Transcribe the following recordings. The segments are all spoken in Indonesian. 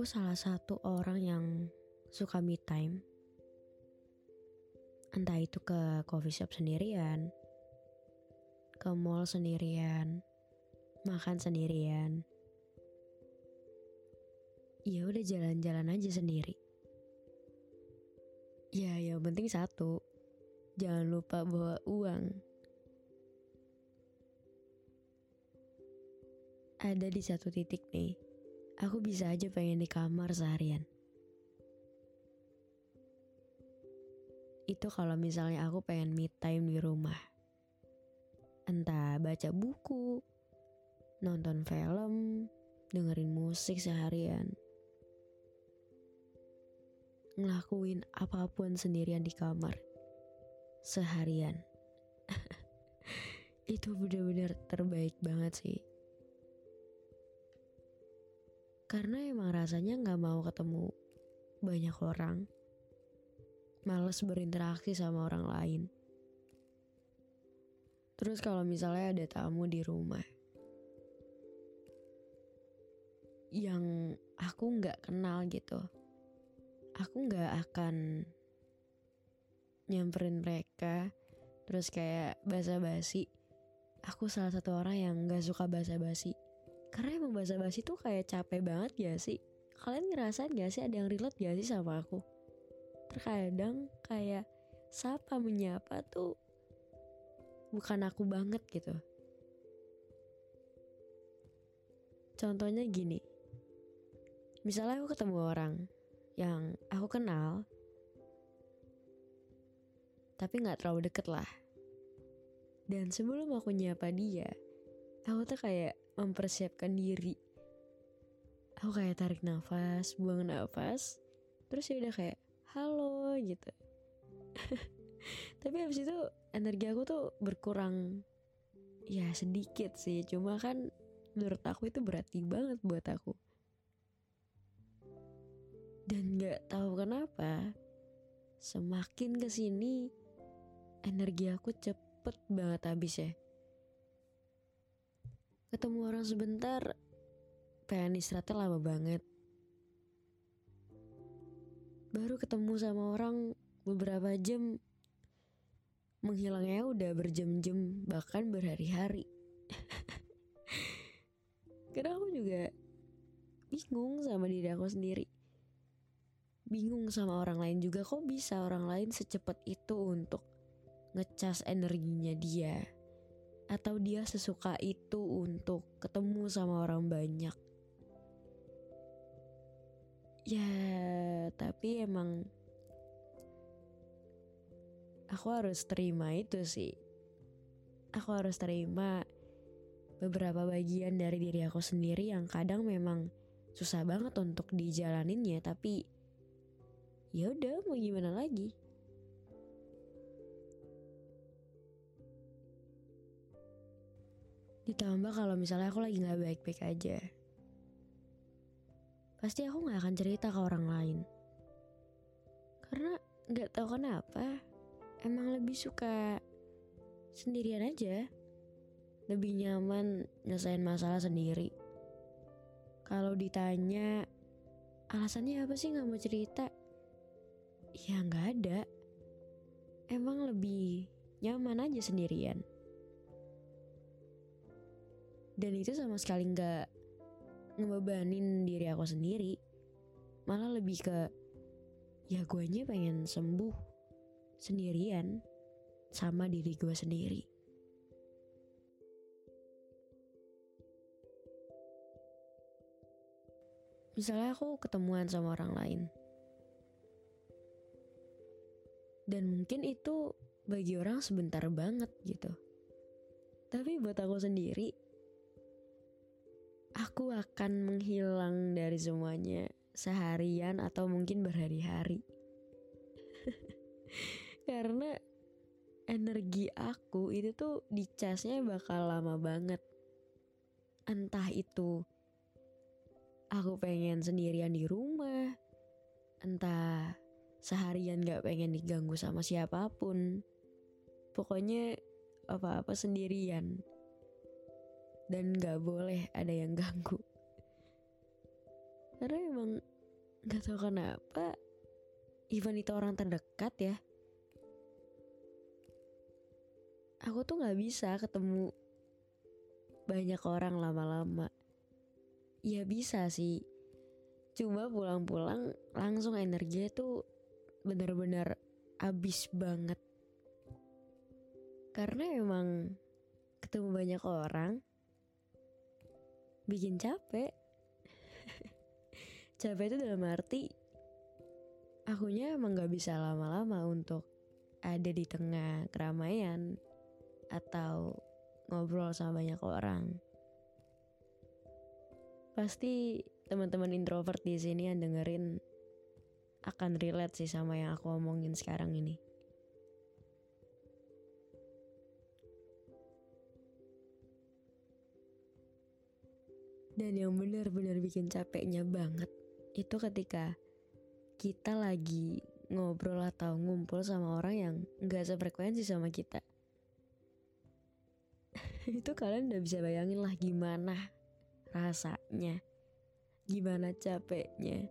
Aku salah satu orang yang suka me time. Entah itu ke coffee shop sendirian, ke mall sendirian, makan sendirian. Ya udah jalan-jalan aja sendiri. Ya, yang penting satu, jangan lupa bawa uang. Ada di satu titik nih, aku bisa aja pengen di kamar seharian. Itu kalau misalnya aku pengen me time di rumah. Entah baca buku, nonton film, dengerin musik seharian. Ngelakuin apa pun sendirian di kamar. Seharian. Itu bener-bener terbaik banget sih. Karena emang rasanya nggak mau ketemu banyak orang. Males berinteraksi sama orang lain. Terus kalau misalnya ada tamu di rumah. Yang aku nggak kenal gitu. Aku nggak akan nyamperin mereka. Terus kayak basa-basi. Aku salah satu orang yang nggak suka basa-basi. Karena emang basa-basi tuh kayak capek banget ya sih? Kalian ngerasain gak sih ada yang relate gak sih sama aku? Terkadang kayak sapa menyapa tuh bukan aku banget gitu. Contohnya gini. Misalnya aku ketemu orang yang aku kenal tapi nggak terlalu deket lah. Dan sebelum aku nyapa dia, aku tuh kayak mempersiapkan diri. Aku kayak tarik nafas, buang nafas, terus ya udah kayak halo gitu. Tapi habis itu energi aku tuh berkurang ya sedikit sih, cuma kan menurut aku itu berarti banget buat aku. Dan nggak tahu kenapa, semakin ke sini energi aku cepet banget habis ya ketemu orang sebentar pengen istirahatnya lama banget. Baru ketemu sama orang beberapa jam. Menghilangnya udah berjam-jam bahkan berhari-hari. Karena aku juga bingung sama diri aku sendiri. Bingung sama orang lain juga kok bisa orang lain secepat itu untuk ngecas energinya dia atau dia sesuka itu untuk ketemu sama orang banyak. Ya, tapi emang aku harus terima itu sih. Aku harus terima beberapa bagian dari diri aku sendiri yang kadang memang susah banget untuk dijalaninnya, tapi ya udah mau gimana lagi. Ditambah kalau misalnya aku lagi gak baik-baik aja. Pasti aku gak akan cerita ke orang lain. Karena gak tahu kenapa, emang lebih suka sendirian aja. Lebih nyaman nyelesain masalah sendiri. Kalau ditanya, alasannya apa sih gak mau cerita? Ya gak ada. Emang lebih nyaman aja sendirian dan itu sama sekali nggak ngebebanin diri aku sendiri. Malah lebih ke ya guanya pengen sembuh sendirian sama diri gue sendiri. Misalnya aku ketemuan sama orang lain. Dan mungkin itu bagi orang sebentar banget gitu. Tapi buat aku sendiri, aku akan menghilang dari semuanya seharian atau mungkin berhari-hari. Karena energi aku itu tuh dicasnya bakal lama banget. Entah itu aku pengen sendirian di rumah, entah seharian gak pengen diganggu sama siapa pun. Pokoknya apa-apa sendirian. Dan gak boleh ada yang ganggu. Karena emang gak tau kenapa, even itu orang terdekat ya, aku tuh gak bisa ketemu banyak orang lama-lama. Ya bisa sih, cuma pulang-pulang langsung energinya tuh bener-bener abis banget. Karena emang ketemu banyak orang bikin capek. capek itu dalam arti akunya emang gak bisa lama-lama untuk ada di tengah keramaian atau ngobrol sama banyak orang. Pasti teman-teman introvert di sini yang dengerin akan relate sih sama yang aku omongin sekarang ini. Dan yang benar-benar bikin capeknya banget itu ketika kita lagi ngobrol atau ngumpul sama orang yang nggak sefrekuensi sama kita. itu kalian udah bisa bayangin lah gimana rasanya, gimana capeknya.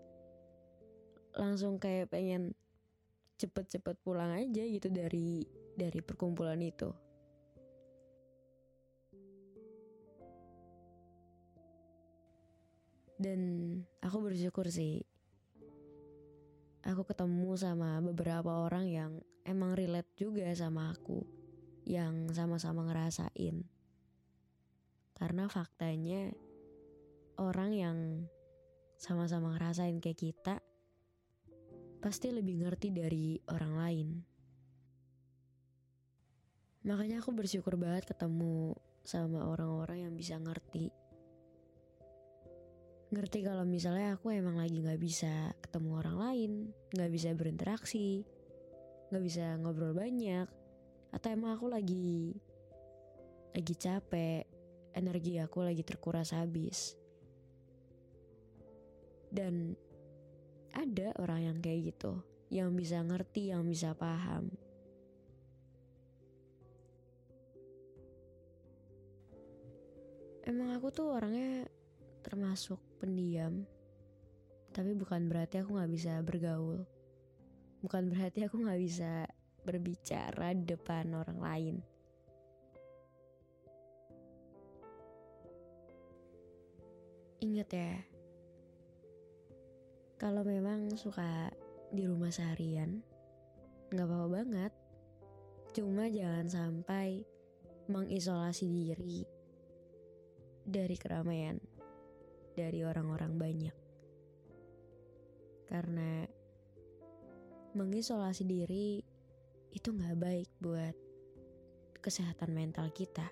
Langsung kayak pengen cepet-cepet pulang aja gitu dari dari perkumpulan itu. Dan aku bersyukur sih aku ketemu sama beberapa orang yang emang relate juga sama aku yang sama-sama ngerasain. Karena faktanya orang yang sama-sama ngerasain kayak kita pasti lebih ngerti dari orang lain. Makanya aku bersyukur banget ketemu sama orang-orang yang bisa ngerti ngerti kalau misalnya aku emang lagi nggak bisa ketemu orang lain, nggak bisa berinteraksi, nggak bisa ngobrol banyak, atau emang aku lagi lagi capek, energi aku lagi terkuras habis. Dan ada orang yang kayak gitu, yang bisa ngerti, yang bisa paham. Emang aku tuh orangnya termasuk pendiam, tapi bukan berarti aku gak bisa bergaul. Bukan berarti aku gak bisa berbicara di depan orang lain. Ingat ya, kalau memang suka di rumah seharian, gak apa-apa banget. Cuma jangan sampai mengisolasi diri dari keramaian dari orang-orang banyak. Karena mengisolasi diri itu nggak baik buat kesehatan mental kita.